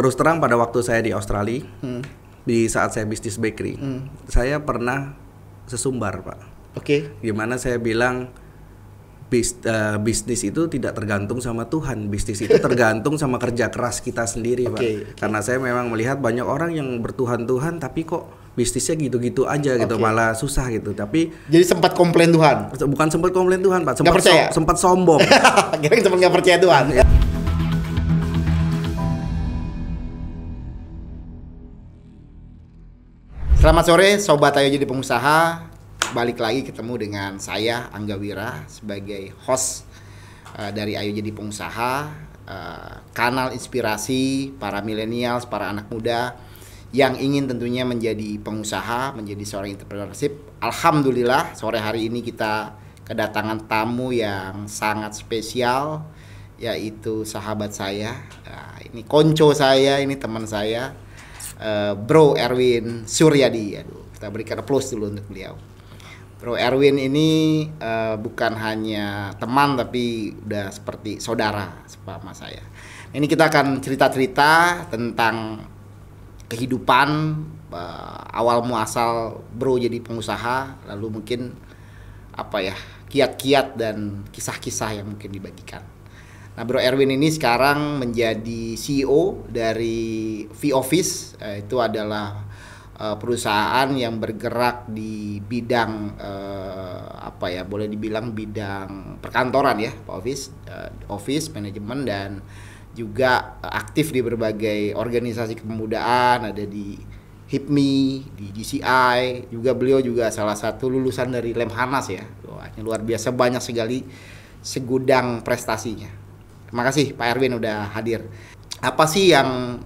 terus terang pada waktu saya di Australia, di saat saya bisnis bakery, saya pernah sesumbar pak. Oke. Gimana saya bilang bis, eh, bisnis itu tidak tergantung sama Tuhan, bisnis itu tergantung sama kerja keras kita sendiri pak. Oke, Karena saya memang melihat banyak orang yang bertuhan-tuhan tapi kok bisnisnya gitu-gitu aja gitu, Oke. malah susah gitu. Tapi Jadi sempat komplain Tuhan. bukan sempat komplain Tuhan pak, sempat percaya? so- sempat sombong. Kira sempat nggak percaya Tuhan. Selamat sore Sobat Ayo Jadi Pengusaha. Balik lagi ketemu dengan saya Angga Wira Sebagai host eh, dari Ayo Jadi Pengusaha eh, Kanal inspirasi para milenials, para anak muda Yang ingin tentunya menjadi pengusaha, menjadi seorang entrepreneurship. Alhamdulillah sore hari ini kita kedatangan tamu yang sangat spesial Yaitu sahabat saya. Nah, Ini konco saya, ini teman saya eh, Bro Erwin Suryadi. Aduh, kita berikan applause dulu untuk beliau. Bro Erwin ini eh, bukan hanya teman tapi udah seperti saudara sama saya. Ini kita akan cerita-cerita tentang kehidupan eh, awal muasal Bro jadi pengusaha, lalu mungkin apa ya kiat-kiat dan kisah-kisah yang mungkin dibagikan. Nah, Bro Erwin ini sekarang menjadi CEO dari V-Office. Eh, itu adalah eh, perusahaan yang bergerak di bidang eh, apa ya, boleh dibilang bidang perkantoran ya, Pak Office, eh, office manajemen dan juga aktif di berbagai organisasi kepemudaan, ada di HIPMI, di GCI, juga beliau juga salah satu lulusan dari Lemhanas ya. Wah, luar biasa banyak sekali segudang prestasinya. Terima kasih Pak Erwin udah hadir. Apa sih yang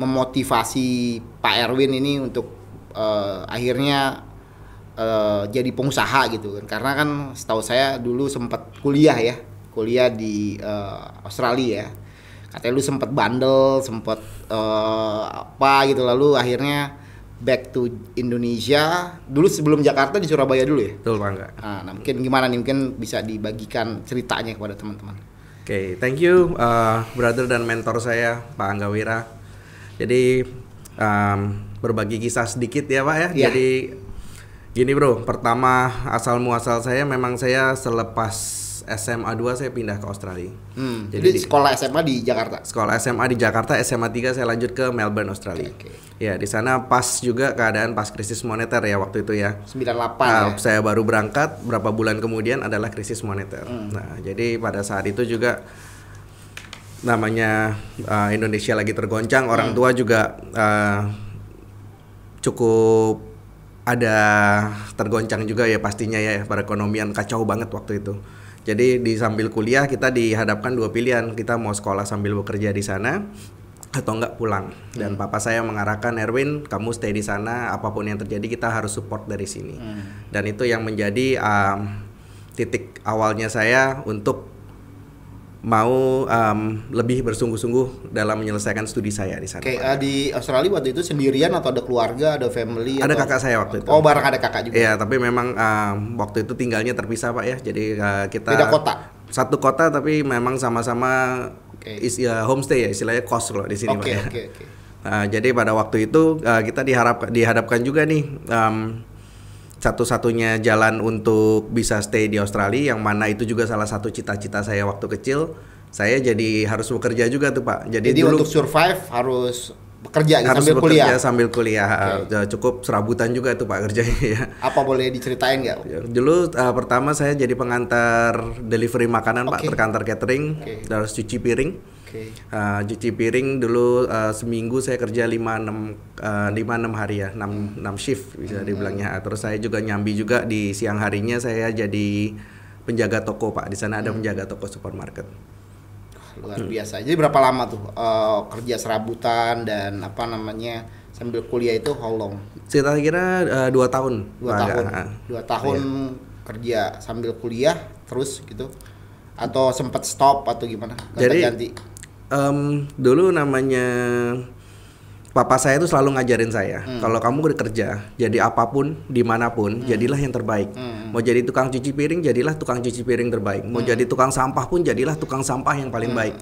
memotivasi Pak Erwin ini untuk eh, akhirnya eh, jadi pengusaha gitu kan? Karena kan setahu saya dulu sempat kuliah ya, kuliah di eh, Australia ya. Katanya lu sempat bandel, sempat eh, apa gitu lalu akhirnya back to Indonesia. Dulu sebelum Jakarta di Surabaya dulu ya. Betul Pak Angga. Nah, nah, mungkin gimana nih mungkin bisa dibagikan ceritanya kepada teman-teman. Oke, thank you uh, brother dan mentor saya Pak Angga Wira. Jadi um, berbagi kisah sedikit ya Pak ya. Iya. Jadi gini bro, pertama asal muasal saya memang saya selepas SMA 2 saya pindah ke Australia. Hmm, Jadi jadi, di- sekolah SMA di Jakarta. Sekolah SMA di Jakarta, SMA 3 saya lanjut ke Melbourne Australia. Oke, Ya di sana pas juga keadaan pas krisis moneter ya waktu itu ya. 98 Nah, ya. saya baru berangkat berapa bulan kemudian adalah krisis moneter. Hmm. Nah, jadi pada saat itu juga namanya uh, Indonesia lagi tergoncang, Hmm. orang tua juga uh, cukup ada tergoncang juga ya pastinya ya perekonomian kacau banget waktu itu. Jadi di sambil kuliah kita dihadapkan dua pilihan, kita mau sekolah sambil bekerja di sana atau enggak pulang. Dan papa saya mengarahkan Erwin, kamu stay di sana, apa pun yang terjadi kita harus support dari sini. Dan itu yang menjadi um, titik awalnya saya untuk mau um, lebih bersungguh-sungguh dalam menyelesaikan studi saya di sana. Oke, eh, di Australia waktu itu sendirian atau ada keluarga, ada family? Ada atau- kakak saya waktu itu. Oh, bareng ada kakak juga. Iya, tapi memang um, waktu itu tinggalnya terpisah pak ya. Jadi uh, kita Beda kota? Satu kota tapi memang sama-sama Oke. is- ya, homestay ya istilahnya kos loh di sini Oke, pak ya. oke, oke. Nah, jadi pada waktu itu uh, kita diharap dihadapkan juga nih um, satu-satunya jalan untuk bisa stay di Australia yang mana itu juga salah satu cita-cita saya waktu kecil. Saya jadi harus bekerja juga tuh pak. Jadi, Jadi dulu untuk survive harus bekerja harus sambil bekerja kuliah. sambil kuliah. Oke. Uh, cukup serabutan juga tuh pak kerjanya ya. Apa boleh diceritain nggak? Ya, Dulu uh, pertama saya jadi pengantar delivery makanan pak, Oke. terkantar catering, Oke. harus cuci piring. Oke. Uh, cuci piring dulu uh, seminggu saya kerja 5 6 uh, 5 6 hari ya, 6 6 shift bisa Hmm. dibilangnya. Terus saya juga nyambi juga di siang harinya saya jadi penjaga toko Pak. Di sana ada Hmm. penjaga toko supermarket. Luar Hmm. biasa. Jadi berapa lama tuh eh, kerja serabutan dan apa namanya sambil kuliah itu how long? Saya kira uh, dua tahun. Dua tahun. agak, uh, Dua tahun Iya. kerja sambil kuliah terus gitu? Atau sempat stop atau gimana? Jadi Ganti. Em, dulu namanya papa saya itu selalu ngajarin saya Hmm. kalau kamu bekerja jadi apa pun di mana pun jadilah yang terbaik. Hmm. mau jadi tukang cuci piring jadilah tukang cuci piring terbaik. Mau jadi tukang sampah pun jadilah tukang sampah yang paling baik.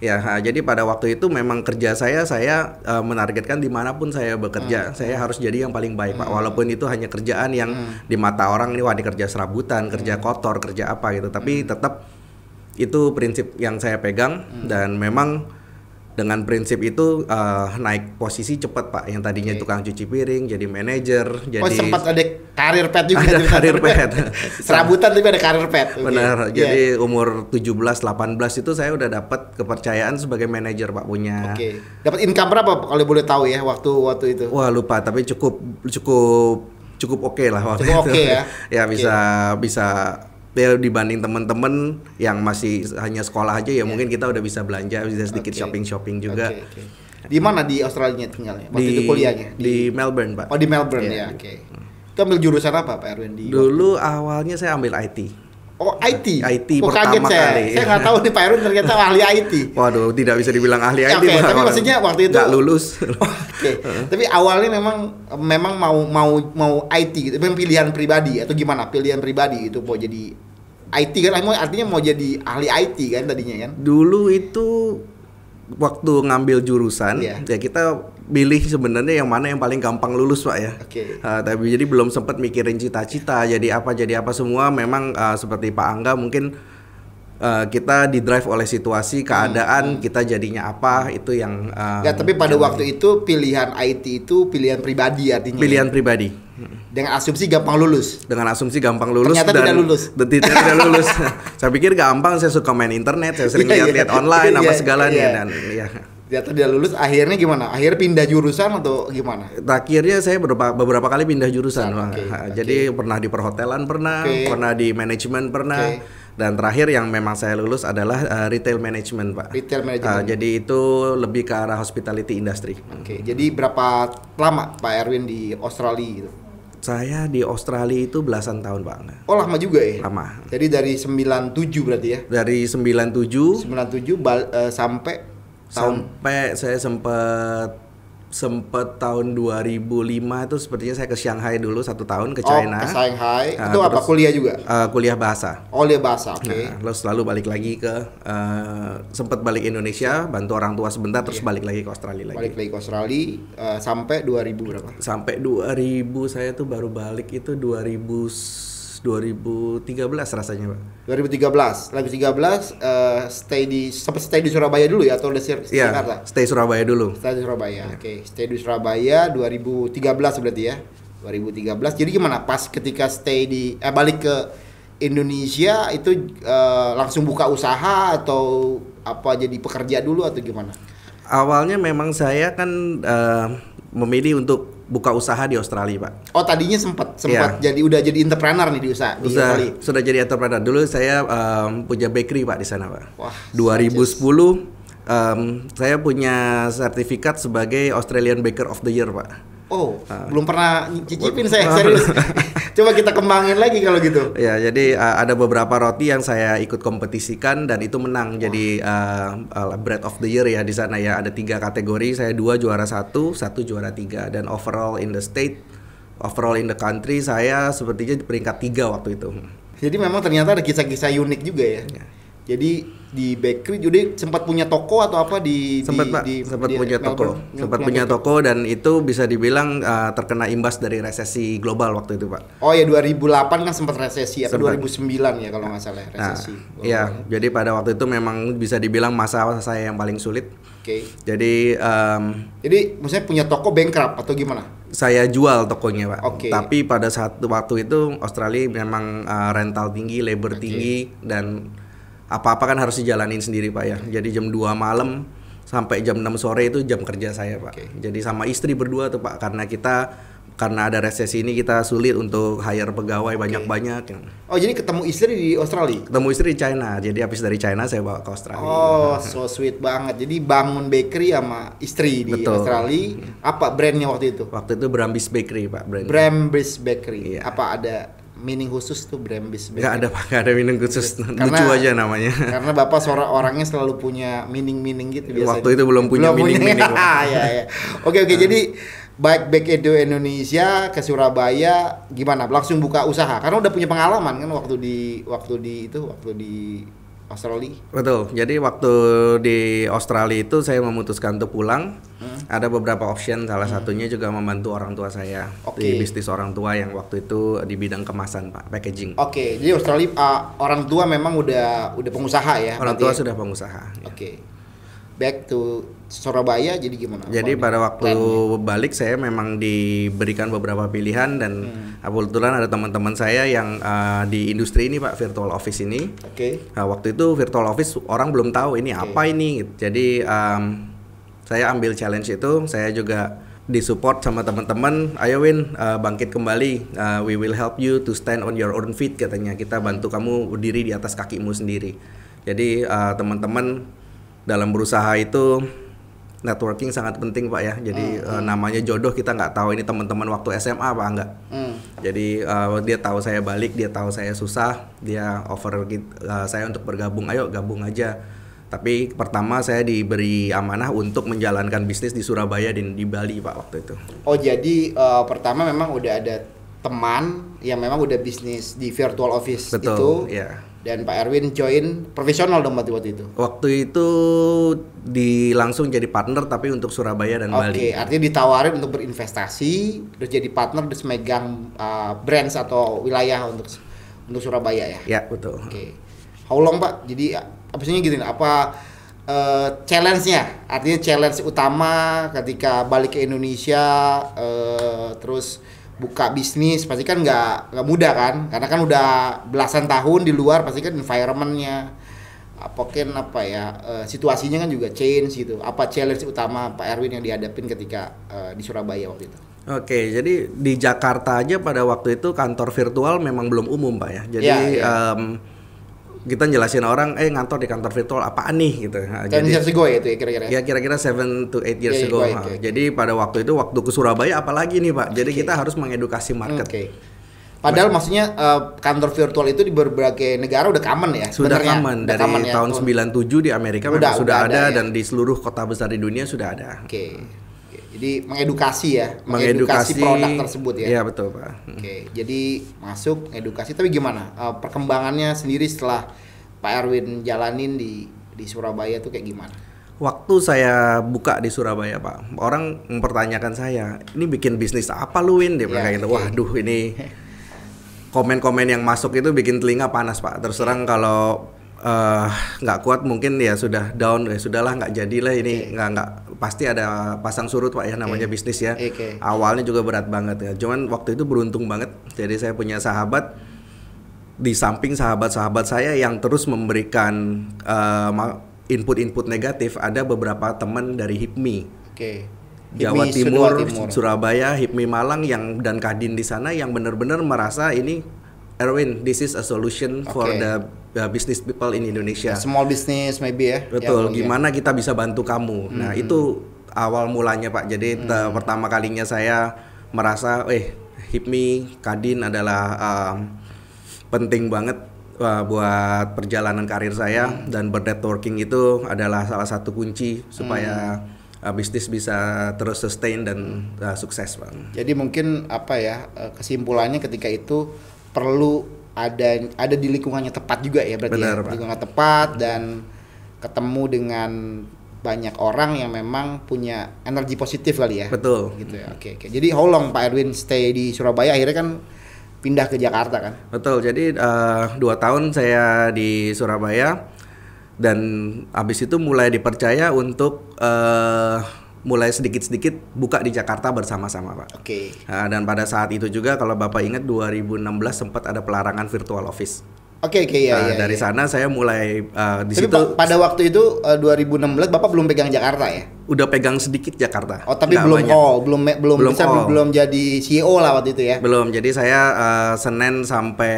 Ya, ha, jadi pada waktu itu memang kerja saya saya uh, menargetkan di mana pun saya bekerja, saya harus jadi yang paling baik pak. Walaupun itu hanya kerjaan yang di mata orang ini wah ini kerja serabutan, kerja kotor, kerja apa gitu. Tapi tetap itu prinsip yang saya pegang dan memang dengan prinsip itu uh, naik posisi cepat pak. Yang tadinya Oke. tukang cuci piring jadi manajer, jadi oh sempat ada karir pet juga. Ada karir pet. Serabutan tapi ada karir pet. Oke. Benar. Iya. Jadi umur 17 18 itu saya udah dapat kepercayaan sebagai manajer Pak punya. Oke. Dapat income berapa kalau boleh tahu ya waktu waktu itu? Wah, lupa tapi cukup cukup cukup oke lah waktu Cukup itu. oke ya? ya bisa bisa ya dibanding teman-teman yang masih hanya sekolah aja ya mungkin kita udah bisa belanja bisa sedikit Oke. shopping-shopping juga. Oke, oke. Di mana di Australia tinggalnya? Waktu Di itu kuliahnya? di Melbourne, Pak. Oh di Melbourne Iya. ya, oke. Itu ambil jurusan apa Pak Erwin di? Dulu awalnya saya ambil IT. Oh IT. IT oh, kaget pertama saya. kali. Saya nggak tahu nih Pak Erwin ternyata ahli IT. Waduh, tidak bisa dibilang ahli IT. oke, tapi maksudnya waktu itu- nggak lulus. Oke. Tapi awalnya memang memang mau mau mau IT gitu. Memang pilihan pribadi atau gimana? Pilihan pribadi itu mau jadi IT kan artinya mau jadi ahli IT kan tadinya kan? Dulu itu waktu ngambil jurusan Iya. ya kita pilih sebenarnya yang mana yang paling gampang lulus pak ya. Oke. Uh, tapi jadi belum sempat mikirin cita-cita jadi apa jadi apa semua memang uh, seperti Pak Angga mungkin uh, kita di drive oleh situasi keadaan kita jadinya apa itu yang uh, Ya, tapi pada waktu itu pilihan IT itu pilihan pribadi artinya. pilihan pribadi Dengan asumsi gampang lulus. dengan asumsi gampang lulus Ternyata dan tidak lulus. dan tidak, lulus. saya pikir gampang saya suka main internet saya sering Iya, iya. lihat-lihat online apa Iya, segalanya iya. dan ya Ternyata tidak lulus. Akhirnya gimana? Akhirnya pindah jurusan atau gimana? Terakhirnya saya beberapa beberapa kali pindah jurusan. Oke, Ha, oke. Jadi pernah di perhotelan pernah, Oke. pernah di manajemen pernah, Oke. dan terakhir yang memang saya lulus adalah uh, retail management, Pak. Retail Uh, management. jadi itu lebih ke arah hospitality industry. Oke, jadi berapa lama Pak Erwin di Australia gitu? Saya di Australia itu belasan tahun, Pak. Oh, lama juga ya? Lama. Jadi dari 97 berarti ya? Dari 97 97 bal- eh, sampai tahun sampai saya sempat sempat tahun 2005 itu sepertinya saya ke Shanghai dulu satu tahun ke China. Oh, ke Shanghai. Ah, itu apa terus- kuliah juga? Uh, kuliah bahasa. Oh, kuliah bahasa. Oke. Nah, terus lalu balik lagi ke eh, sempat balik Indonesia, bantu orang tua sebentar, terus balik lagi ke Australia lagi. Balik lagi ke Australia eh, sampai 2000 berapa? Sampai 2000 saya tuh baru balik itu 2000 2013 rasanya, Pak. 2013. 2013 eh, stay di sempat stay di Surabaya dulu ya atau udah di Iya, Jakarta? stay Surabaya dulu. Stay di Surabaya. Oke, stay di Surabaya 2013 berarti ya. 2013. Jadi gimana pas ketika stay di eh balik ke Indonesia itu eh, langsung buka usaha atau apa jadi pekerja dulu atau gimana? Awalnya memang saya kan eh, memilih untuk buka usaha di Australia, Pak. Oh, tadinya sempat sempat Iya. jadi udah jadi entrepreneur nih di usaha di Sudah, Australia. sudah jadi entrepreneur. Dulu saya em, punya bakery, Pak, di sana, Pak. Wah, 2010 em, saya punya sertifikat sebagai Australian Baker of the Year, Pak. Oh, Ah. belum pernah cicipin saya serius. Coba kita kembangin lagi kalau gitu. Ya, jadi uh, ada beberapa roti yang saya ikut kompetisikan dan itu menang jadi uh, uh, bread of the year ya di sana ya ada tiga kategori saya dua juara satu satu juara tiga dan overall in the state overall in the country saya sepertinya di peringkat tiga waktu itu. Jadi memang ternyata ada kisah-kisah unik juga ya. Ya. Jadi di bakery jadi sempat punya toko atau apa di Sempat di, pak, di- sempat di punya toko, Melbourne? sempat punya toko dan itu bisa dibilang uh, terkena imbas dari resesi global waktu itu pak. Oh ya 2008 kan sempat resesi Sempat. 2009 ya kalau nggak salah Nah, resesi. ya, jadi pada waktu itu memang bisa dibilang masa saya yang paling sulit. Oke. Jadi em, Jadi maksudnya punya toko bankrupt atau gimana? saya jual tokonya pak. Oke. Tapi pada saat waktu itu Australia memang uh, rental tinggi, labor Oke. tinggi dan apa-apa kan harus dijalanin sendiri pak ya. Jadi jam 2 malam sampai jam 6 sore itu jam kerja saya pak. Oke. Jadi sama istri berdua tuh pak karena kita karena ada resesi ini kita sulit untuk hire pegawai banyak-banyak. Oh jadi ketemu istri di Australia? Ketemu istri di China. Jadi habis dari China saya bawa ke Australia. Oh, so sweet banget. Jadi bangun bakery sama istri di Betul. Australia. Apa brandnya waktu itu? Waktu itu Brambis Bakery pak brand. Brambis Bakery. Iya. Apa ada meaning khusus tuh Brambis Bakery? Nggak ada pak, nggak ada minum khusus. Karena- Lucu aja namanya. Karena bapak seorang orangnya selalu punya meaning-meaning gitu biasanya. Waktu itu belum punya meaning-meaning, ya, ya. Oke oke jadi baik back Edo Indonesia ke Surabaya gimana? Langsung buka usaha karena udah punya pengalaman kan waktu di waktu di itu waktu di Australia. Betul. Jadi waktu di Australia itu saya memutuskan untuk pulang. Ada beberapa option. Salah satunya juga membantu orang tua saya Oke. di bisnis orang tua yang waktu itu di bidang kemasan, Pak, packaging. Oke, jadi Australia uh, orang tua memang udah udah pengusaha ya. orang tua ya? sudah pengusaha. Oke. Back to Surabaya jadi gimana? Jadi pada waktu balik saya memang diberikan beberapa pilihan dan kebetulan ada teman-teman saya yang uh, di industri ini Pak virtual office ini. Oke. Nah, waktu itu virtual office orang belum tahu ini apa ini. gitu. Jadi um, saya ambil challenge itu, saya juga disupport sama teman-teman. Ayo Win, uh, bangkit kembali. Uh, we will help you to stand on your own feet katanya. Kita bantu kamu berdiri di atas kakimu sendiri. Jadi uh, teman-teman dalam berusaha itu networking sangat penting pak ya. Jadi uh, namanya jodoh kita nggak tahu ini teman-teman waktu SMA apa enggak. Hmm. Jadi uh, dia tahu saya balik, dia tahu saya susah, dia offer uh, saya untuk bergabung. Ayo gabung aja. Tapi pertama saya diberi amanah untuk menjalankan bisnis di Surabaya dan di Bali pak waktu itu. Oh jadi uh, pertama memang udah ada teman yang memang udah bisnis di virtual office itu Betul, ya. Dan Pak Erwin join profesional dong waktu itu. Waktu itu di langsung jadi partner tapi untuk Surabaya dan Oke, Bali. artinya ditawarin untuk berinvestasi, terus jadi partner, terus megang uh, brands atau wilayah untuk untuk Surabaya ya. Ya betul. Oke. How long Pak? Jadi apa sih gini? Apa eh, challenge-nya? Artinya challenge utama ketika balik ke Indonesia, eh, terus buka bisnis, pasti kan nggak nggak mudah kan? Karena kan udah belasan tahun di luar, pasti kan environment-nya, apa kan apa ya eh, situasinya kan juga change gitu. Apa challenge utama Pak Erwin yang dihadapin ketika eh, di Surabaya waktu itu? Oke, jadi di Jakarta aja pada waktu itu kantor virtual memang belum umum, Pak ya. Jadi Iya, iya. em, kita jelasin orang, eh ngantor di kantor virtual apaan nih gitu. Nah, jadi years ago ya itu ya kira-kira. ya kira-kira 7 to 8 years Iya, iya, ago. baik, Nah, oke. Jadi pada waktu itu waktu ke Surabaya apalagi nih, Pak. Jadi Oke. kita harus mengedukasi market. Oke. Padahal maksudnya eh, kantor virtual itu di berbagai negara udah common ya. Sudah sebenarnya. common dari common ya, tahun tuh. 97 di Amerika Udah- memang sudah udah ada, ada ya. dan di seluruh kota besar di dunia sudah ada. Oke. Oke. Jadi mengedukasi ya, Mengedukasi produk tersebut ya. Iya, betul, Pak. Oke. Jadi masuk edukasi tapi gimana? Eh, perkembangannya sendiri setelah Pak Erwin jalanin di di Surabaya tuh kayak gimana? Waktu saya buka di Surabaya, Pak, orang mempertanyakan saya, ini bikin bisnis apa lu, Win? Dia bilang Ya, kayak gitu. oke. Waduh, ini komen-komen yang masuk itu bikin telinga panas, Pak. Terus terang kalau eh, nggak kuat mungkin ya sudah down, ya sudahlah nggak jadilah ini nggak nggak pasti ada pasang surut, Pak ya namanya bisnis ya. Oke. Awalnya juga berat banget ya. Cuman waktu itu beruntung banget. Jadi saya punya sahabat di samping sahabat-sahabat saya yang terus memberikan eh, input-input negatif, ada beberapa teman dari HIPMI, Oke. Jawa Timur, Timur. Surabaya, HIPMI Malang yang dan Kadin di sana yang benar-benar merasa ini Erwin, this is a solution for Oke. the uh, business people in Indonesia. Small business maybe ya. Betul, Yang- gimana kita bisa bantu kamu. Nah, itu awal mulanya, Pak. Jadi te- pertama kalinya saya merasa eh HIPMI Kadin adalah um, penting banget uh, buat perjalanan karir saya dan bernetworking itu adalah salah satu kunci supaya uh, bisnis bisa terus sustain dan uh, sukses, Pak. Jadi mungkin apa ya eh, kesimpulannya ketika itu perlu ada ada di lingkungannya tepat juga ya berarti Benar, ya. Pak. lingkungan tepat dan ketemu dengan banyak orang yang memang punya energi positif kali ya. Betul. Gitu ya. Oke oke. Jadi how long Pak Erwin stay di Surabaya akhirnya kan pindah ke Jakarta kan? Betul. Jadi eh, dua tahun saya di Surabaya dan habis itu mulai dipercaya untuk eh, mulai sedikit-sedikit buka di Jakarta bersama-sama, Pak. Oke. Nah, dan pada saat itu juga kalau Bapak ingat 2016 sempat ada pelarangan virtual office. Oke oke ya, Nah, ya, dari ya. sana saya mulai eh, di Tapi situ pa- pada waktu itu eh, 2016 Bapak belum pegang Jakarta ya? udah pegang sedikit Jakarta. Oh tapi Nggak belum banyak. oh belum belum Belum bisa all. belum jadi CEO lah waktu itu ya. Belum. Jadi saya eh, Senin sampai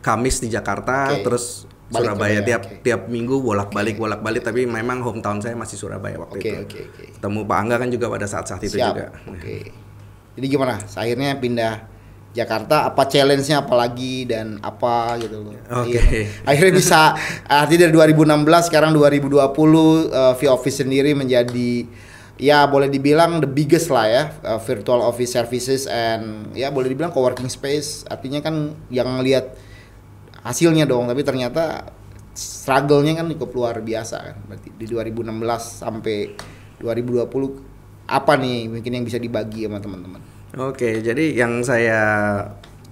Kamis di Jakarta, Oke. terus Balik Surabaya Surabaya, tiap oke. tiap minggu bolak-balik bolak-balik tapi memang hometown saya masih Surabaya waktu Oke itu. oke oke. Ketemu Pak Angga kan juga pada saat-saat itu Siap. juga. Oke. Jadi gimana? Akhirnya pindah Jakarta apa challenge-nya apalagi dan apa gitu loh. Oke. Akhirnya, akhirnya bisa artinya dari 2016 sekarang 2020 uh, V-Office sendiri menjadi ya boleh dibilang the biggest lah ya uh, virtual office services and ya boleh dibilang co-working space artinya kan yang lihat hasilnya dong tapi ternyata struggle-nya kan cukup luar biasa kan. Berarti di 2016 sampai 2020 apa nih mungkin yang bisa dibagi sama teman-teman? Oke, jadi yang saya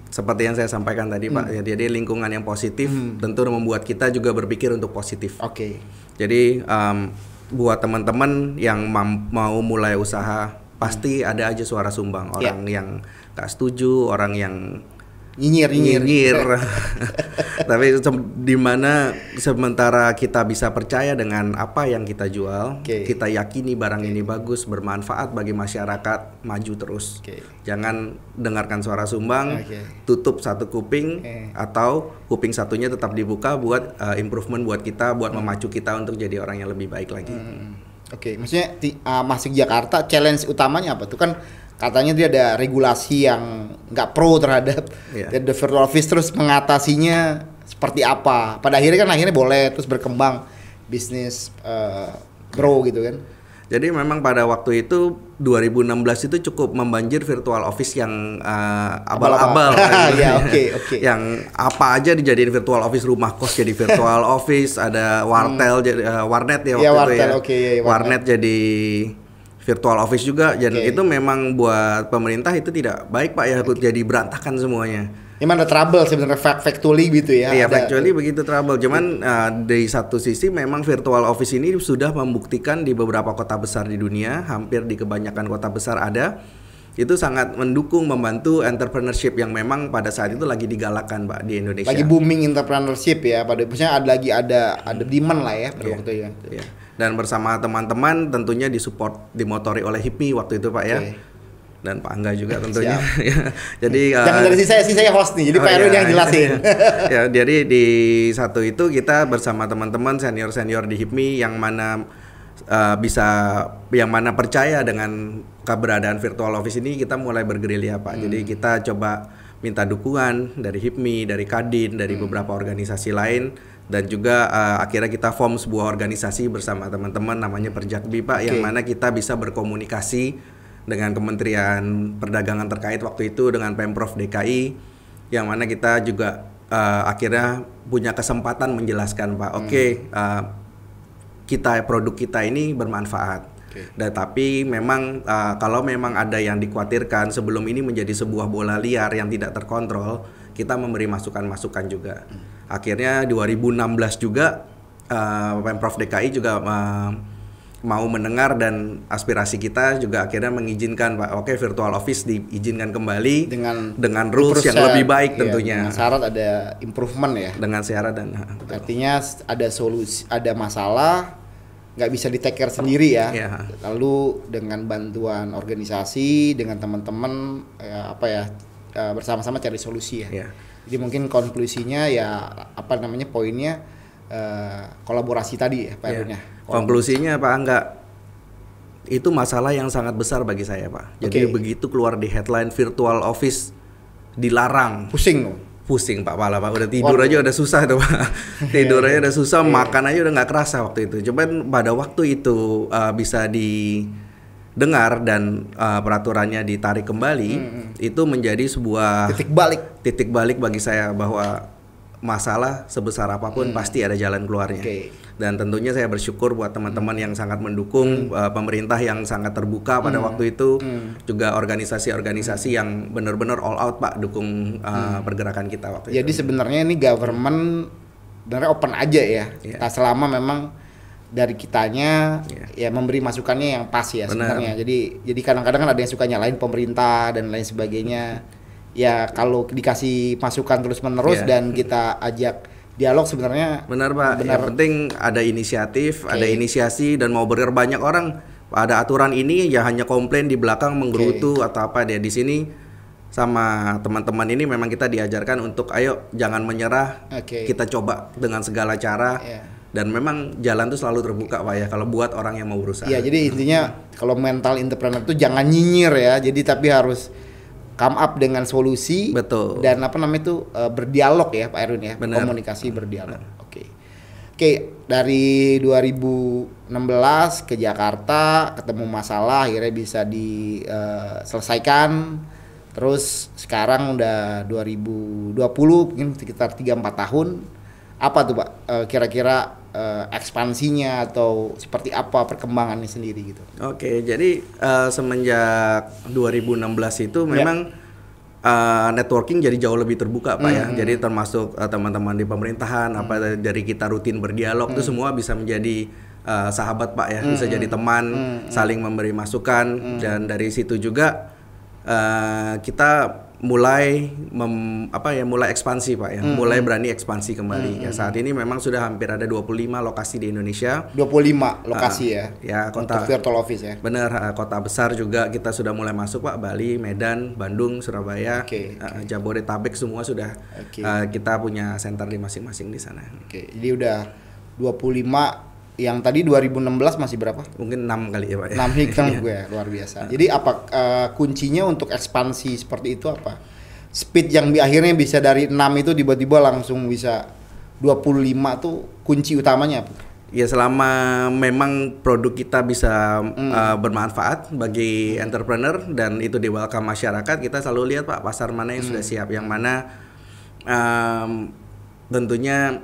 seperti yang saya sampaikan tadi Pak, ya, jadi lingkungan yang positif tentu membuat kita juga berpikir untuk positif. oke. Jadi em, buat teman-teman yang mau mulai usaha pasti ada aja suara sumbang. Orang yang nggak setuju, orang yang nyinyir nyinyir nyinyir. Tapi di mana sementara kita bisa percaya dengan apa yang kita jual, Oke. kita yakini barang ini bagus, bermanfaat bagi masyarakat, maju terus. Oke. Jangan dengarkan suara sumbang, Oke. tutup satu kuping Oke. atau kuping satunya tetap dibuka buat uh, improvement buat kita, buat Hmm. memacu kita untuk jadi orang yang lebih baik lagi. Oke, maksudnya di, uh, masuk Jakarta challenge utamanya apa tuh kan katanya dia ada regulasi yang nggak pro terhadap Iya. the virtual office terus mengatasinya seperti apa? Pada akhirnya kan akhirnya boleh terus berkembang bisnis uh, pro gitu kan? Jadi memang pada waktu itu 2016 itu cukup membanjir virtual office yang uh, abal-abal. Abal-abal. Ya, oke, oke. Yang apa aja dijadiin virtual office, rumah kos jadi virtual office, ada wartel jadi uh, warnet ya waktu Iya, itu wartel, ya. oke, iya, iya, warnet. warnet jadi virtual office juga dan itu memang buat pemerintah itu tidak baik Pak ya jadi berantakan semuanya. Emang ada trouble sebenarnya fact factually gitu ya? Iya, ada- actually begitu trouble. Cuman uh, dari satu sisi memang virtual office ini sudah membuktikan di beberapa kota besar di dunia, hampir di kebanyakan kota besar ada. Itu sangat mendukung membantu entrepreneurship yang memang pada saat itu lagi digalakan, Pak, di Indonesia. lagi booming entrepreneurship ya pada maksudnya ada lagi ada ada demand lah ya pada Iya. waktu itu. Iya. Dan bersama teman-teman tentunya disupport dimotori oleh HIPMI waktu itu, Pak ya. Dan Pak Angga juga tentunya. Ya. Jadi uh, Jangan dari sisi saya, sisi saya host nih, jadi Oh, Pak Erwin iya, yang jelasin. ya, jadi di satu itu kita bersama teman-teman senior-senior di HIPMI yang mana uh, bisa yang mana percaya dengan keberadaan virtual office ini kita mulai bergerilya Pak. Jadi kita coba minta dukungan dari HIPMI, dari Kadin, dari beberapa organisasi lain dan juga uh, akhirnya kita form sebuah organisasi bersama teman-teman namanya Perjakbi Pak yang Oke. mana kita bisa berkomunikasi dengan Kementerian Perdagangan terkait waktu itu dengan Pemprov DKI yang mana kita juga uh, akhirnya punya kesempatan menjelaskan Pak, oke uh, kita produk kita ini bermanfaat. Oke. Dan tapi memang uh, kalau memang ada yang dikhawatirkan sebelum ini menjadi sebuah bola liar yang tidak terkontrol, kita memberi masukan-masukan juga. Akhirnya 2016 juga uh, Pemprov DKI juga uh, mau mendengar dan aspirasi kita juga akhirnya mengizinkan Pak, oke virtual office diizinkan kembali dengan dengan rules yang lebih baik iya, tentunya. dengan syarat ada improvement ya. dengan syarat dan nah, betul. Artinya ada solusi, ada masalah nggak bisa di take care sendiri ya. Iya. Lalu dengan bantuan organisasi, dengan teman-teman ya, apa ya eh, bersama-sama cari solusi ya. Iya. Jadi mungkin konklusinya ya apa namanya poinnya eh, kolaborasi tadi ya Pak Ya. Erwin ya. Konklusinya Pak Angga itu masalah yang sangat besar bagi saya Pak. Jadi Oke. begitu keluar di headline virtual office dilarang, Pusing loh. pusing Pak Pala Pak. Udah tidur Waduh. aja udah susah tuh Pak. tidur Iya, aja udah susah, Iya. makan aja udah nggak kerasa waktu itu. Cuman pada waktu itu uh, bisa didengar dan uh, peraturannya ditarik kembali, itu menjadi sebuah Titik balik. titik balik bagi saya bahwa masalah sebesar apa pun pasti ada jalan keluarnya. Oke. Dan tentunya saya bersyukur buat teman-teman yang sangat mendukung uh, pemerintah yang sangat terbuka pada waktu itu, juga organisasi-organisasi yang benar-benar all out Pak dukung uh, pergerakan kita waktu Jadi itu. sebenarnya ini government sebenarnya open aja ya. Iya. Nah, selama memang dari kitanya Iya. ya memberi masukannya yang pas ya Benar. sebenarnya. Jadi jadi kadang-kadang kan ada yang suka nyalain pemerintah dan lain sebagainya. Ya kalau dikasih masukan terus-menerus Iya. dan kita ajak dialog sebenarnya Benar Pak. Benar. Yang penting ada inisiatif, Oke. ada inisiasi dan mau bener banyak orang ada aturan ini ya hanya komplain di belakang menggerutu atau apa dia di sini sama teman-teman ini memang kita diajarkan untuk ayo jangan menyerah Oke. kita coba dengan segala cara Iya. Dan memang jalan tuh selalu terbuka pak ya kalau buat orang yang mau berusaha Iya, jadi intinya kalau mental entrepreneur itu jangan nyinyir ya. Jadi tapi harus come up dengan solusi Betul. dan apa namanya itu eh, berdialog ya Pak Erwin ya, Benar. komunikasi berdialog. Oke. Oke, dari 2016 ke Jakarta ketemu masalah akhirnya bisa diselesaikan Terus sekarang udah 2020 mungkin sekitar 3 4 tahun. Apa tuh, Pak? Eh, kira-kira eh, ekspansinya atau seperti apa perkembangannya sendiri gitu. Oke, jadi eh, semenjak 2016 itu Ya. memang eh, networking jadi jauh lebih terbuka pak ya. Hmm, Jadi termasuk teman-teman di pemerintahan, apa dari kita rutin berdialog Hmm. itu semua bisa menjadi eh, sahabat pak ya, bisa jadi teman, Hmm, saling memberi masukan dan dari situ juga eh, kita mulai mem- apa ya mulai ekspansi pak ya, Hmm, mulai berani ekspansi kembali. Ya saat ini memang sudah hampir ada 25 lokasi di Indonesia. 25 lokasi ya. Ya, kota Untuk virtual office ya. Bener, eh, kota besar juga kita sudah mulai masuk Pak, Bali, Medan, Bandung, Surabaya, Oke, eh, Jabodetabek semua sudah Oke. eh, kita punya center di masing-masing di sana. Oke, jadi udah 25 yang tadi 2016 masih berapa? Mungkin enam kali ya Pak. ya. 6 hikam gue ya, luar biasa. Jadi apa eh, kuncinya untuk ekspansi seperti itu apa? Speed yang akhirnya bisa dari 6 itu tiba-tiba langsung bisa 25 tuh kunci utamanya apa? Ya selama memang produk kita bisa Hmm. eh, bermanfaat bagi entrepreneur dan itu di welcome masyarakat, kita selalu lihat Pak pasar mana yang Hmm. sudah siap, yang mana em, tentunya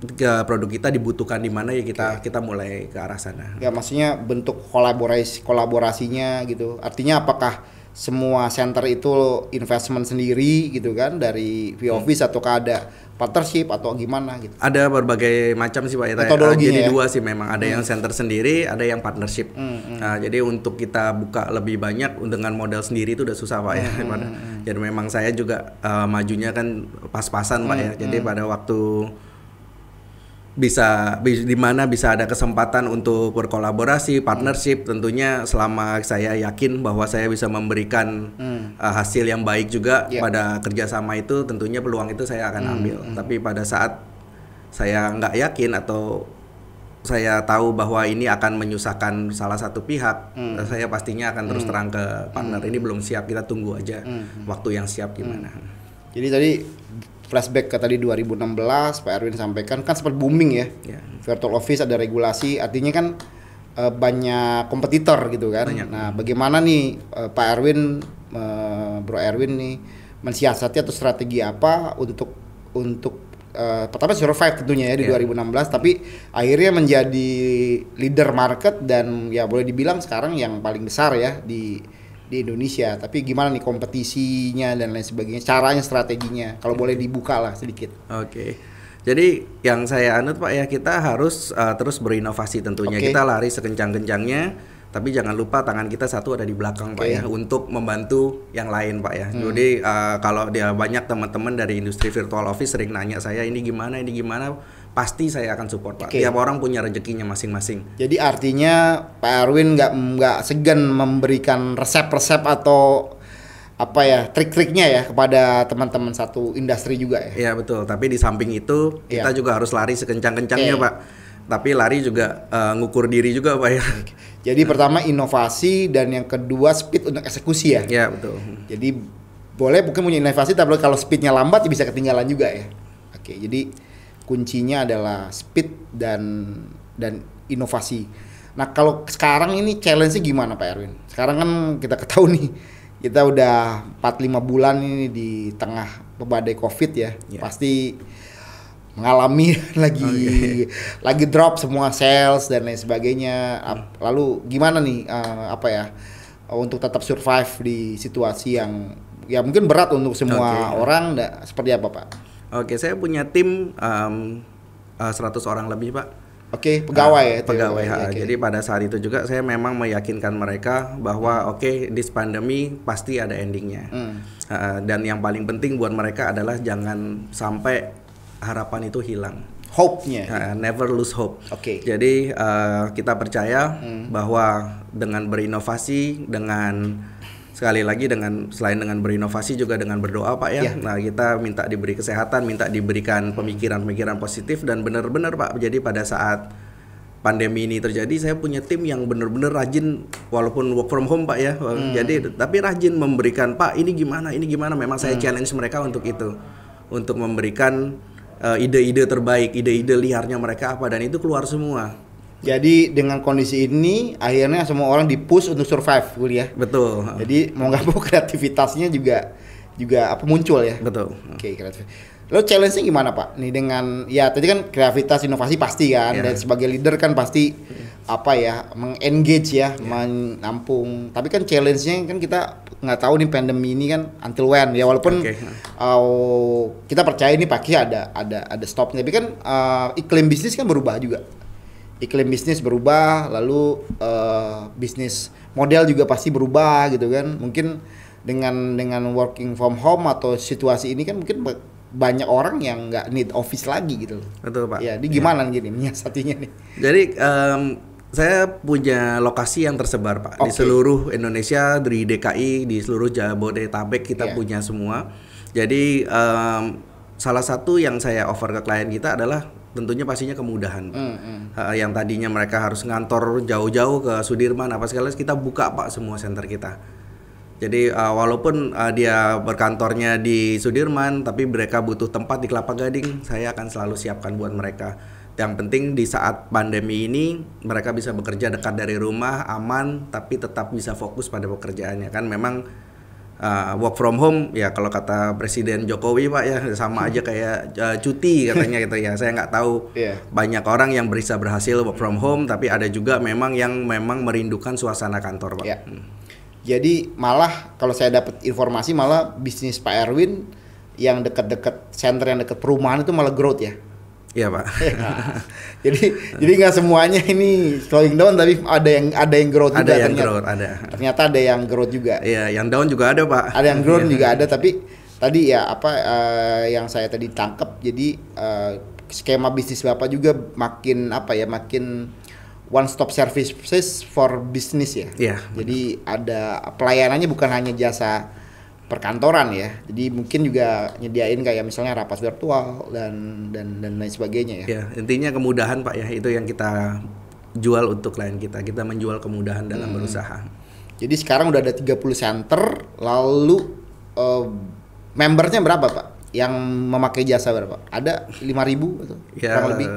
ke produk kita dibutuhkan di mana ya kita kita mulai ke arah sana. Ya maksudnya bentuk kolaborasi kolaborasinya gitu. Artinya apakah semua center itu investment sendiri gitu kan dari Hmm. V-Office ataukah ada partnership atau gimana gitu? Ada berbagai macam sih Pak ya. Metodologinya jadi ya? Hmm. dua sih memang. Ada yang center sendiri, ada yang partnership. Nah, jadi untuk kita buka lebih banyak dengan modal sendiri itu udah susah Pak Hmm, ya. Pada- Jadi memang saya juga eh, majunya kan pas-pasan Pak Hmm, ya. Jadi pada waktu bisa bi- di mana bisa ada kesempatan untuk berkolaborasi, partnership. Tentunya selama saya yakin bahwa saya bisa memberikan eh, hasil yang baik juga Ya. pada kerjasama itu tentunya peluang itu saya akan ambil. Tapi pada saat saya nggak yakin atau saya tahu bahwa ini akan menyusahkan salah satu pihak, saya pastinya akan terus terang ke partner. Ini belum siap. Kita tunggu aja waktu yang siap gimana. Jadi tadi flashback ke tadi 2016 Pak Erwin sampaikan kan sempat booming ya. Ya. Virtual office ada regulasi, artinya kan eh, banyak kompetitor gitu kan. Nah, bagaimana nih eh, Pak Erwin eh, Bro Erwin nih mensiasati atau strategi apa untuk untuk eh, pertama survive tentunya ya di Iya. 2016 tapi akhirnya menjadi leader market dan ya boleh dibilang sekarang yang paling besar ya di di Indonesia. Tapi gimana nih kompetisinya dan lain sebagainya, caranya, strateginya. Kalau boleh dibuka lah sedikit. Oke. Jadi yang saya anut Pak ya kita harus uh, terus berinovasi tentunya. Oke. Kita lari sekencang-kencangnya tapi jangan lupa tangan kita satu ada di belakang Pak Oke. ya untuk membantu yang lain Pak ya. Hmm. Jadi uh, kalau dia banyak teman-teman dari industri virtual office sering nanya saya ini gimana ini gimana pasti saya akan support Pak. Oke. Tiap orang punya rezekinya masing-masing. Jadi artinya Pak Erwin nggak nggak segan memberikan resep-resep atau apa ya trik-triknya ya kepada teman-teman satu industri juga ya. Iya betul. Tapi di samping itu kita Iya. juga harus lari sekencang-kencangnya Oke. Pak. Tapi lari juga uh, ngukur diri juga Pak ya. Jadi pertama inovasi dan yang kedua speed untuk eksekusi ya. Iya betul. Jadi boleh mungkin punya inovasi tapi kalau speednya lambat ya bisa ketinggalan juga ya. Oke, jadi kuncinya adalah speed dan dan inovasi. Nah kalau sekarang ini challenge-nya gimana Pak Erwin? Sekarang kan kita ketahui nih kita udah 4-5 bulan ini di tengah badai covid ya. Ya. Pasti mengalami lagi lagi drop semua sales dan lain sebagainya. Ap- Lalu gimana nih eh, apa ya untuk tetap survive di situasi yang ya mungkin berat untuk semua Oke. orang. Da- seperti apa Pak? Oke, saya punya tim eh, 100 orang lebih, Pak. Oke pegawai Ah, ya. pegawai. ya, oke. Jadi pada saat itu juga saya memang meyakinkan mereka bahwa oke this pandemi pasti ada endingnya. Hmm. Ah, dan yang paling penting buat mereka adalah jangan sampai harapan itu hilang. hope-nya. Ah, never lose hope. Oke. Jadi eh, kita percaya Hmm. bahwa dengan berinovasi, dengan sekali lagi dengan selain dengan berinovasi juga dengan berdoa Pak ya. Iya. Nah kita minta diberi kesehatan, minta diberikan pemikiran-pemikiran positif dan benar-benar Pak. Jadi pada saat pandemi ini terjadi, saya punya tim yang benar-benar rajin walaupun work from home Pak ya. Hmm. Jadi tapi rajin memberikan Pak ini gimana, ini gimana. Memang Hmm. saya challenge mereka untuk itu, untuk memberikan eh, ide-ide terbaik, ide-ide liarnya mereka apa dan itu keluar semua. Jadi dengan kondisi ini akhirnya semua orang dipush untuk survive kuliah. Betul. Jadi mau nggak mau kreativitasnya juga juga apa muncul ya. Betul. Oke, kreatif. Lalu challenge-nya gimana Pak? Nih dengan ya tadi kan kreativitas inovasi pasti kan Iya. dan sebagai leader kan pasti apa ya mengengage ya, menampung. Tapi kan challenge-nya kan kita nggak tahu nih pandemi ini kan until when ya walaupun Oke. uh, kita percaya ini pasti ada ada ada stopnya. Tapi kan uh, iklim bisnis kan berubah juga. Iklim bisnis berubah, lalu uh, bisnis model juga pasti berubah gitu kan. Mungkin dengan dengan working from home atau situasi ini kan mungkin ba- banyak orang yang nggak need office lagi gitu loh. Betul, Pak. Ya, ini gimana gini menyiasatinya nih? Jadi em, saya punya lokasi yang tersebar pak di Oke. seluruh Indonesia, di DKI, di seluruh Jabodetabek kita Iya. punya semua. Jadi em, salah satu yang saya offer ke klien kita adalah tentunya pastinya kemudahan. Pak. Hmm. Ha, yang tadinya mereka harus ngantor jauh-jauh ke Sudirman apa segala kita buka pak semua center kita. Jadi uh, walaupun uh, dia berkantornya di Sudirman, tapi mereka butuh tempat di Kelapa Gading, saya akan selalu siapkan buat mereka. Yang penting di saat pandemi ini mereka bisa bekerja dekat dari rumah, aman, tapi tetap bisa fokus pada pekerjaannya. Kan memang uh, work from home ya kalau kata Presiden Jokowi pak ya sama aja kayak uh, cuti katanya gitu ya. Saya nggak tahu Iya. banyak orang yang bisa berhasil work from home, tapi ada juga memang yang memang merindukan suasana kantor pak. Ya. Jadi malah kalau saya dapat informasi malah bisnis Pak Erwin yang dekat-dekat center yang dekat perumahan itu malah growth ya. Iya pak. jadi jadi nggak semuanya ini slowing down tapi ada yang ada yang growth ada juga yang ternyata. growth, ada. Ternyata ada yang growth juga. Iya, yang down juga ada pak. Ada yang growth Iya. juga ada tapi tadi ya apa eh, yang saya tadi tangkap jadi eh, skema bisnis Bapak juga makin apa ya makin one stop services for business ya. Iya. Jadi ada pelayanannya bukan hanya jasa perkantoran ya. Jadi mungkin juga nyediain kayak misalnya rapat virtual dan dan dan lain sebagainya ya. Ya, intinya kemudahan pak ya itu yang kita jual untuk klien kita. Kita menjual kemudahan dalam Hmm. berusaha. Jadi sekarang udah ada 30 center lalu eh, membernya berapa, Pak? Yang memakai jasa berapa? Ada 5000 atau Ya, kurang lebih?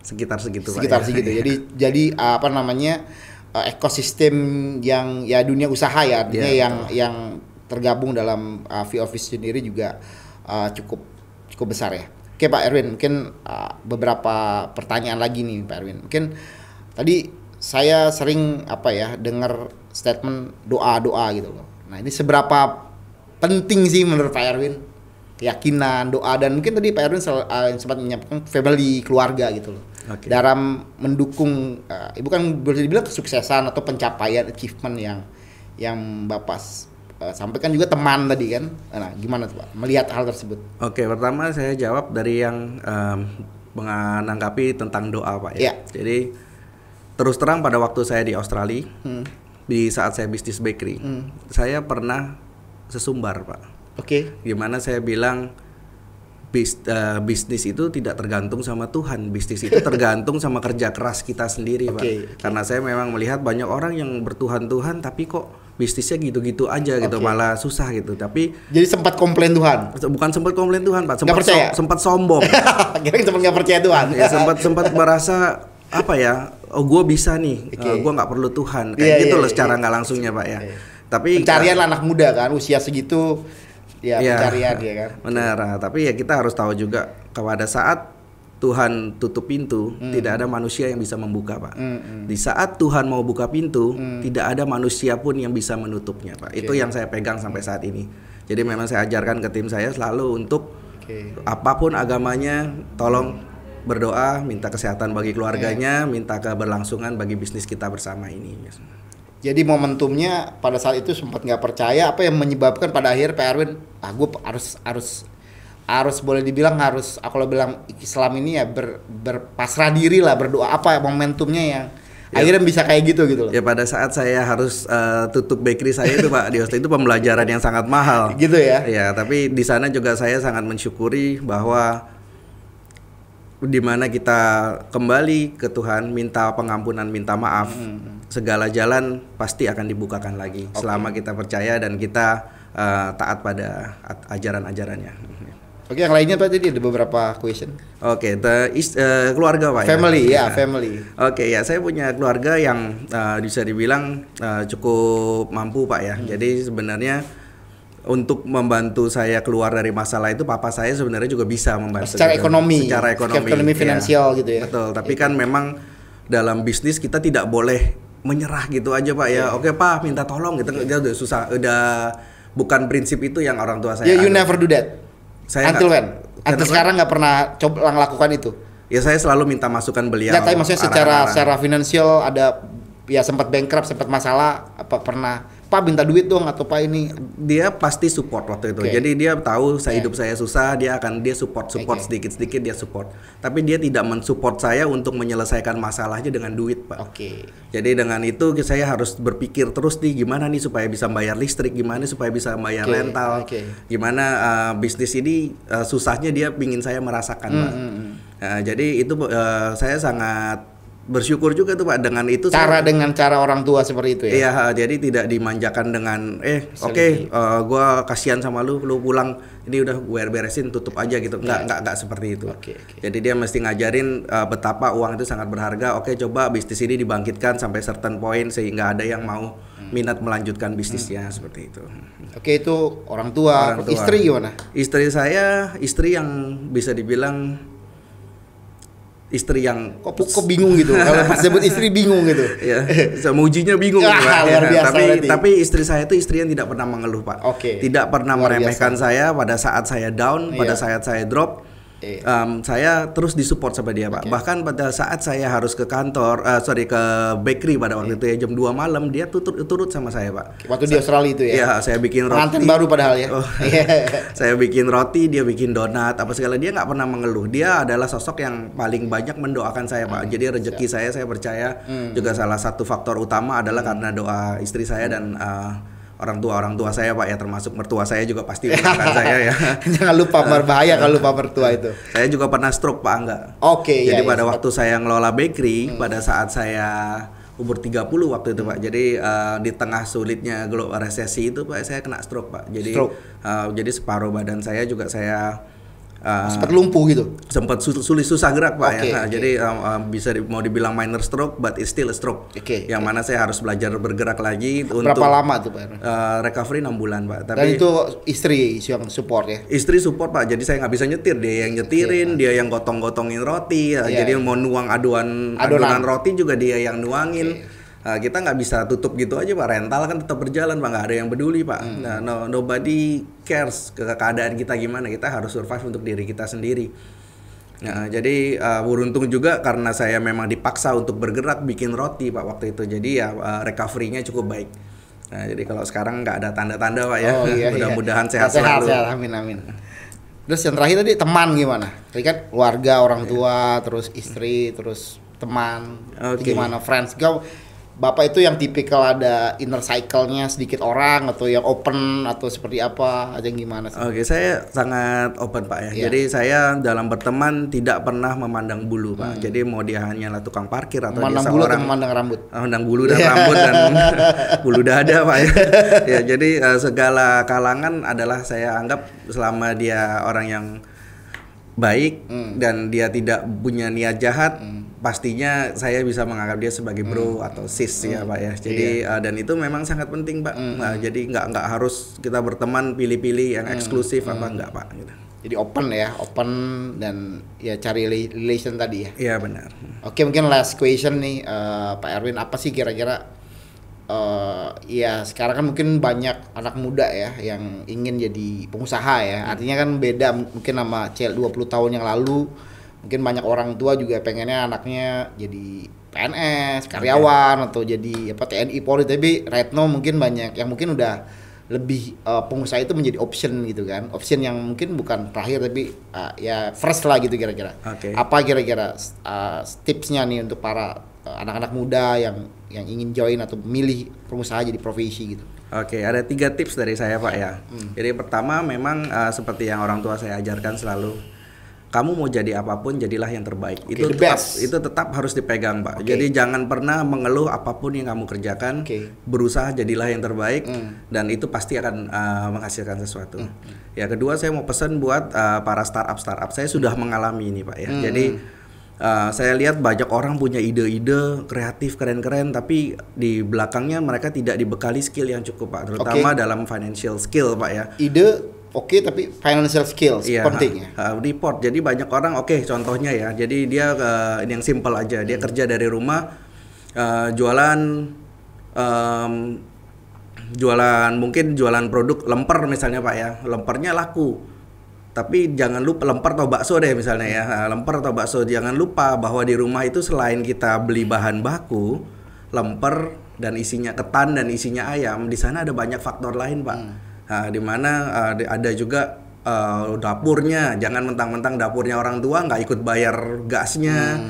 sekitar segitu sekitar pak. ya. segitu. Jadi jadi apa namanya? Eh, ekosistem yang ya dunia usaha ya artinya Iya, yang yang tergabung dalam uh, V-Office sendiri juga uh, cukup cukup besar ya. Oke Pak Erwin, mungkin uh, beberapa pertanyaan lagi nih Pak Erwin. Mungkin tadi saya sering apa ya dengar statement doa-doa gitu loh. Nah, ini seberapa penting sih menurut Pak Erwin keyakinan, doa dan mungkin tadi Pak Erwin sel- uh, sempat menyampaikan family keluarga gitu loh. Oke. Dalam mendukung uh, ibu kan boleh dibilang kesuksesan atau pencapaian achievement yang yang Bapak uh, sampaikan juga teman tadi kan. Nah, gimana tuh Pak melihat hal tersebut? Oke, pertama saya jawab dari yang em, menanggapi tentang doa pak ya. Iya. Jadi terus terang pada waktu saya di Australia, Hmm. di saat saya bisnis bakery, Hmm. saya pernah sesumbar pak. Oke. Gimana saya bilang bis- eh, bisnis itu tidak tergantung sama Tuhan, bisnis itu tergantung sama kerja keras kita sendiri, Pak. Oke, Karena saya memang melihat banyak orang yang bertuhan-tuhan tapi kok bisnisnya gitu-gitu aja gitu, Oke. malah susah gitu. Tapi Jadi sempat komplain Tuhan. bukan sempat komplain Tuhan, Pak, sempat percaya? sempat sombong. Kira sempat nggak percaya Tuhan. ya sempat sempat merasa apa ya? Oh, gue bisa nih. Eh, gue nggak perlu Tuhan. Kayak Iya, gitu iya, loh iya. secara nggak langsungnya, Pak ya. Iya. Tapi Pencarian lah anak muda kan usia segitu ya Iya. pencarian ya kan. Benar, nah, tapi ya kita harus tahu juga pada saat Tuhan tutup pintu, tidak ada manusia yang bisa membuka, Pak. Hmm, hmm. Di saat Tuhan mau buka pintu, tidak ada manusia pun yang bisa menutupnya, Pak. Itu yang saya pegang sampai saat ini. Jadi memang saya ajarkan ke tim saya selalu untuk Oke. apa pun agamanya, tolong berdoa, minta kesehatan bagi keluarganya, minta keberlangsungan bagi bisnis kita bersama ini. Jadi momentumnya pada saat itu sempat nggak percaya apa yang menyebabkan pada akhir Pak Erwin, ah gue harus harus harus boleh dibilang harus aku kalau bilang Islam ini ya ber, berpasrah diri lah berdoa apa momentumnya yang akhirnya bisa kayak gitu gitu loh. Ya pada saat saya harus eh, tutup bakery saya itu Pak di Australia itu pembelajaran yang sangat mahal. Gitu ya. Ya, tapi di sana juga saya sangat mensyukuri bahwa di mana kita kembali ke Tuhan, minta pengampunan, minta maaf, segala jalan pasti akan dibukakan lagi selama kita percaya dan kita eh, taat pada ajaran-ajarannya. Oke, yang lainnya Pak tadi ada beberapa question. Oke, the is- eh, keluarga Pak Family ya, Nah, family. Oke ya, saya punya keluarga yang eh, bisa dibilang eh, cukup mampu Pak ya. Hmm. Jadi sebenarnya untuk membantu saya keluar dari masalah itu, papa saya sebenarnya juga bisa membantu. Secara gitu. ekonomi, Secara ekonomi, ekonomi iya. finansial gitu ya. Betul. Tapi kan memang dalam bisnis kita tidak boleh menyerah gitu aja Pak Iya. ya. Oke Pak, minta tolong gitu. Dia udah susah, udah bukan prinsip itu yang orang tua saya. Ya, you never do that. Saya Until nggak- when? Until sekarang nggak pernah coba lakukan itu. Ya saya selalu minta masukan beliau. Ya, tapi maksudnya secara arah-arah. secara finansial ada ya sempat bankrupt, sempat masalah apa pernah Pak minta duit dong atau Pak ini dia pasti support waktu itu. Oke. Jadi dia tahu saya Oke. hidup saya susah, dia akan dia support support Oke. sedikit sedikit dia support. Tapi dia tidak mensupport saya untuk menyelesaikan masalahnya dengan duit, Pak. Oke. Jadi dengan itu saya harus berpikir terus nih gimana nih supaya bisa bayar listrik, gimana supaya bisa bayar Oke, rental, oke. gimana uh, bisnis ini uh, susahnya dia pingin saya merasakan, Hmm, Pak. Nah, jadi itu uh, saya sangat bersyukur juga tuh Pak dengan itu saya- Cara dengan cara orang tua seperti itu ya. Iya, jadi tidak dimanjakan dengan eh oke Facility. eh, gua kasihan sama lu, lu pulang ini udah gue beresin tutup aja gitu. Enggak, enggak, enggak seperti itu. Iya. Oke, oke. Jadi dia mesti ngajarin eh, betapa uang itu sangat berharga. Oke, coba bisnis ini dibangkitkan sampai certain point sehingga ada yang mau Hmm. minat melanjutkan bisnisnya seperti itu. Oke, itu orang tua, Orang tua. istri gimana? Istri saya, istri yang bisa dibilang istri yang Kok, kok bingung gitu? Kalau pas sebut istri bingung gitu. ya sama ujinya bingung Ah, Pak. luar biasa tapi berarti. tapi istri saya itu istri yang tidak pernah mengeluh pak Oke. tidak pernah Luar meremehkan saya pada saat saya down pada Iya. saat saya drop Iya. em, saya terus disupport sama dia pak Oke. bahkan pada saat saya harus ke kantor eh, sorry ke bakery pada waktu itu ya jam 2 malam dia turut turut sama saya pak Waktu di Australia itu ya. ya saya bikin roti baru padahal ya. Oh. Iya. saya bikin roti, dia bikin donat, apa segala dia nggak pernah mengeluh. Dia adalah sosok yang paling banyak mendoakan saya pak. Hmm, Jadi rezeki saya saya percaya juga salah satu faktor utama adalah Hmm. karena doa istri saya dan uh, orang tua orang tua saya pak ya termasuk mertua saya juga pasti mendoakan saya ya. Jangan lupa berbahaya kalau lupa mertua itu. Saya juga pernah stroke pak enggak. Oke, Jadi ya, pada ya, waktu saya ngelola bakery pada saat saya umur 30 waktu itu Pak. Jadi uh, di tengah sulitnya glo- resesi itu Pak saya kena stroke Pak. Jadi Stroke. uh, jadi separuh badan saya juga saya uh, Sempat lumpuh gitu. sempat su- sulit susah gerak Pak Oke, ya. Nah, oke. Jadi um, um, bisa di- mau dibilang minor stroke but it's still a stroke. Oke, Yang mana saya harus belajar bergerak lagi Berapa untuk lama tuh Pak? uh, recovery 6 bulan Pak. Dan Tapi itu istri yang support ya. istri support pak jadi saya nggak bisa nyetir dia yang nyetirin dia yang gotong-gotongin roti. Iya, jadi iya. mau nuang aduan Adonan. adonan roti juga dia yang nuangin Nah, kita nggak bisa tutup gitu aja pak rental kan tetap berjalan pak nggak ada yang peduli pak Hmm. nah no, nobody cares ke keadaan kita gimana kita harus survive untuk diri kita sendiri Nah, jadi uh, beruntung juga karena saya memang dipaksa untuk bergerak bikin roti pak waktu itu jadi ya uh, recovery-nya cukup baik nah jadi kalau sekarang nggak ada tanda-tanda pak ya Oh iya, iya. mudah-mudahan sehat, sehat, selalu sehat. Amin, amin. Terus yang terakhir tadi teman gimana? Tadi kan keluarga, orang tua, terus istri, terus teman. Oke. Gimana friends? Kau Bapak itu yang tipikal ada inner cycle-nya sedikit orang atau yang open atau seperti apa? Aja gimana sih? Oke, saya sangat open pak ya. Iya. Jadi saya dalam berteman tidak pernah memandang bulu pak. Jadi mau dia hanyalah tukang parkir atau Hmm. Memandang dia bulu seorang memandang rambut? Ah, memandang bulu dan rambut dan bulu dada pak ya. ya jadi eh, segala kalangan adalah saya anggap selama dia orang yang baik Hmm. dan dia tidak punya niat jahat pastinya saya bisa menganggap dia sebagai bro atau sis ya pak ya jadi Iya. eh, dan itu memang sangat penting pak Hmm. Nah, jadi nggak nggak harus kita berteman pilih-pilih yang eksklusif apa enggak pak gitu. Jadi open ya, open dan ya cari rela- relation tadi ya. iya benar Oke mungkin last question nih eh, Pak Erwin apa sih kira-kira eh ya sekarang kan mungkin banyak anak muda ya yang ingin jadi pengusaha ya. Artinya kan beda mungkin sama cel 20 tahun yang lalu. Mungkin banyak orang tua juga pengennya anaknya jadi PNS karyawan atau jadi apa TNI Polri. Tapi right now mungkin banyak yang mungkin udah lebih eh, pengusaha itu menjadi option gitu kan. Option yang mungkin bukan terakhir tapi eh, ya first lah gitu kira-kira. Oke. apa kira-kira uh, tipsnya nih untuk para uh, anak-anak muda yang yang ingin join atau milih pengusaha jadi profesi gitu Oke, ada tiga tips dari saya Pak ya. Hmm. Jadi pertama memang uh, seperti yang orang tua saya ajarkan selalu kamu mau jadi apa pun jadilah yang terbaik. Oke, itu tetap best. itu tetap harus dipegang, Pak. Oke. Jadi jangan pernah mengeluh apa pun yang kamu kerjakan. Oke. Berusaha jadilah yang terbaik Hmm. dan itu pasti akan uh, menghasilkan sesuatu. Ya, kedua saya mau pesan buat uh, para startup startup. Saya sudah mengalami ini, Pak ya. Hmm. Jadi uh, saya lihat banyak orang punya ide-ide kreatif keren-keren tapi di belakangnya mereka tidak dibekali skill yang cukup, Pak. Terutama dalam financial skill, Pak ya. Ide oke tapi financial skills Iya, penting ya. ha- ha, report. Jadi banyak orang oke contohnya ya. Jadi dia ini yang simple aja. Dia kerja dari rumah eh, jualan em, jualan mungkin jualan produk lemper misalnya Pak ya. Lempernya laku. Tapi jangan lupa lemper atau bakso deh misalnya ya. Ha, Lemper atau bakso jangan lupa bahwa di rumah itu selain kita beli bahan baku, lemper dan isinya ketan dan isinya ayam, di sana ada banyak faktor lain, Pak. Nah, di mana uh, ada juga uh, dapurnya, jangan mentang-mentang dapurnya orang tua nggak ikut bayar gasnya.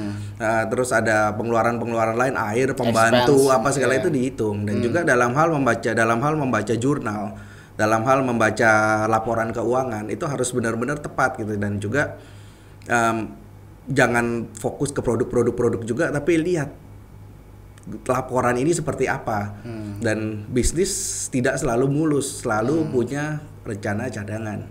Nah, terus ada pengeluaran-pengeluaran lain, air, pembantu, Expense, apa segala iya. itu dihitung. Dan juga dalam hal membaca, dalam hal membaca jurnal, dalam hal membaca laporan keuangan itu harus benar-benar tepat gitu. Dan juga um, jangan fokus ke produk-produk-produk juga, tapi lihat laporan ini seperti apa. Dan bisnis tidak selalu mulus selalu punya rencana cadangan.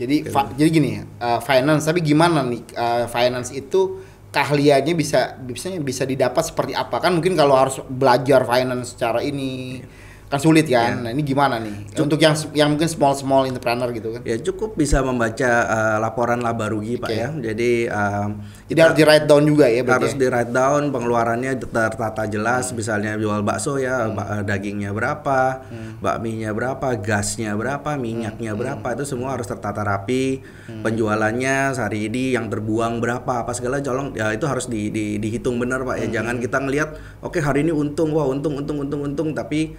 Jadi fa- jadi gini, uh, finance tapi gimana nih uh, finance itu keahliannya bisa bisa bisa didapat seperti apa? Kan mungkin kalau harus belajar finance secara ini kan sulit kan. Nah, ini gimana nih? Untuk yang yang mungkin small small entrepreneur gitu kan. ya cukup bisa membaca uh, laporan laba rugi pak Oke. ya. Jadi um, Jadi harus di write down juga ya harus berarti. di write down pengeluarannya tertata jelas. Misalnya jual bakso ya ba- eh, dagingnya berapa bakminya berapa gasnya berapa minyaknya berapa itu semua harus tertata rapi. Penjualannya sehari ini yang terbuang berapa apa segala colong ya itu harus di, di- dihitung benar pak ya. Jangan kita ngelihat oke hari ini untung wah untung untung untung untung tapi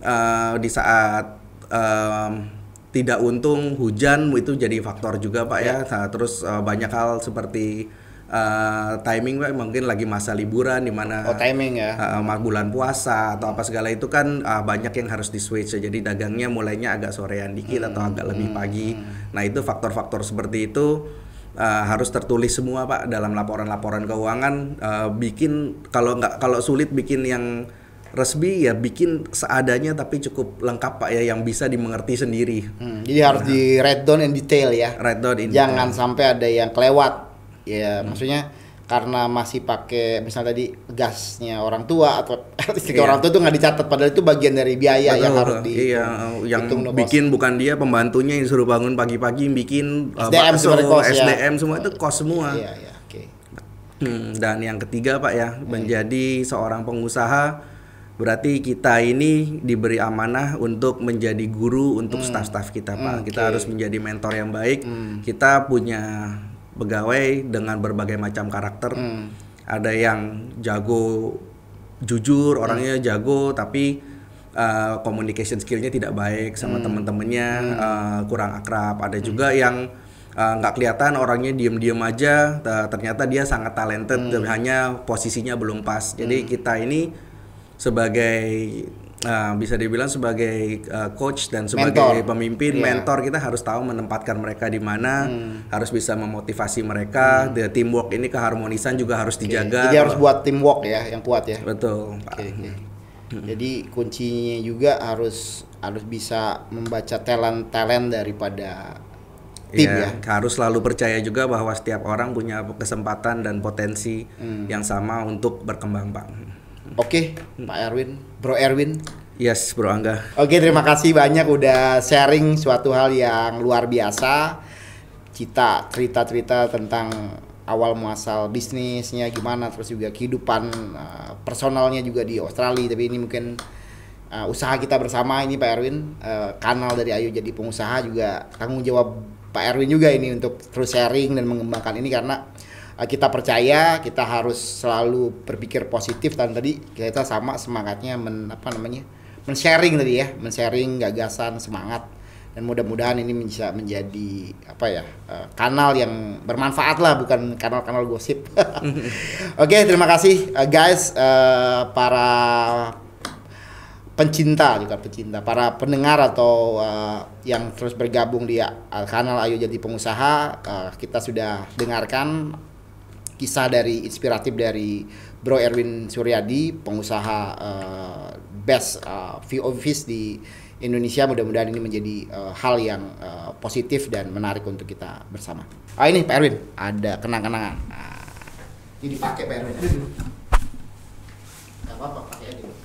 eh, di saat em, tidak untung hujan itu jadi faktor juga pak ya. Nah, terus eh, banyak hal seperti eh, timing Pak, mungkin lagi masa liburan di mana Oh, timing ya. ma- bulan puasa atau apa segala itu kan eh, banyak yang harus di switch ya. jadi dagangnya mulainya agak sorean dikit atau agak lebih pagi. Nah itu faktor-faktor seperti itu eh, harus tertulis semua pak dalam laporan-laporan keuangan. Eh, bikin kalau nggak kalau sulit bikin yang resmi ya bikin seadanya tapi cukup lengkap pak ya yang bisa dimengerti sendiri Hmm, jadi harus di write down in detail ya. write down in Jangan sampai ada yang kelewat. Ya, maksudnya karena masih pakai misal tadi gasnya orang tua atau listrik Iya. orang tua itu nggak dicatat padahal itu bagian dari biaya yang Betul, harus di iya yang hitung no bikin bukan dia pembantunya yang suruh bangun pagi-pagi bikin uh, SDM bakso, cost, ya. SDM semua itu cost semua Iya, iya, oke. Hmm, dan yang ketiga pak ya menjadi seorang pengusaha berarti kita ini diberi amanah untuk menjadi guru untuk staff-staff kita pak. Kita harus menjadi mentor yang baik. Kita punya pegawai dengan berbagai macam karakter. Hmm. ada yang jago jujur orangnya jago tapi uh, communication skillnya tidak baik sama teman-temannya uh, kurang akrab. Ada juga yang uh, nggak kelihatan orangnya diem-diem aja. Ta- ternyata dia sangat talented tapi hanya posisinya belum pas. Jadi kita ini sebagai uh, bisa dibilang sebagai uh, coach dan sebagai Mentor. pemimpin Iya. mentor kita harus tahu menempatkan mereka di mana harus bisa memotivasi mereka the teamwork ini keharmonisan juga harus dijaga Jadi harus buat teamwork ya yang kuat ya. betul Pak. Oke, oke. Jadi kuncinya juga harus harus bisa membaca talent talent daripada tim Iya, ya. harus selalu percaya juga bahwa setiap orang punya kesempatan dan potensi Hmm. yang sama untuk berkembang, Pak. Oke, Pak Erwin, Bro Erwin. Yes, Bro Angga. Oke, terima kasih banyak udah sharing suatu hal yang luar biasa. Cita cerita-cerita tentang awal muasal bisnisnya gimana, terus juga kehidupan uh, personalnya juga di Australia. Tapi ini mungkin uh, usaha kita bersama ini Pak Erwin, uh, kanal dari Ayu jadi pengusaha juga tanggung jawab Pak Erwin juga ini untuk terus sharing dan mengembangkan ini karena kita percaya kita harus selalu berpikir positif dan tadi kita sama semangatnya men, apa namanya men-sharing tadi ya, men-sharing gagasan, semangat dan mudah-mudahan ini bisa menjadi apa ya eh, kanal yang bermanfaat lah bukan kanal-kanal gosip. Oke terima kasih eh, guys eh, para pencinta juga pencinta para pendengar atau yang terus bergabung di kanal Ayo Jadi Pengusaha kita sudah dengarkan kisah dari inspiratif dari Bro Erwin Suryadi pengusaha uh, best uh, VOVs di Indonesia mudah-mudahan ini menjadi uh, hal yang uh, positif dan menarik untuk kita bersama. Ah ini Pak Erwin ada kenang-kenangan. Nah, ini dipakai Pak Erwin. Gak apa-apa pakai aja.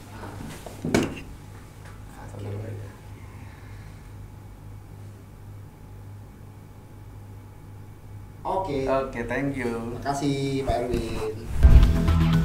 Oke. Okay. Oke, okay, thank you. Terima kasih Pak Erwin.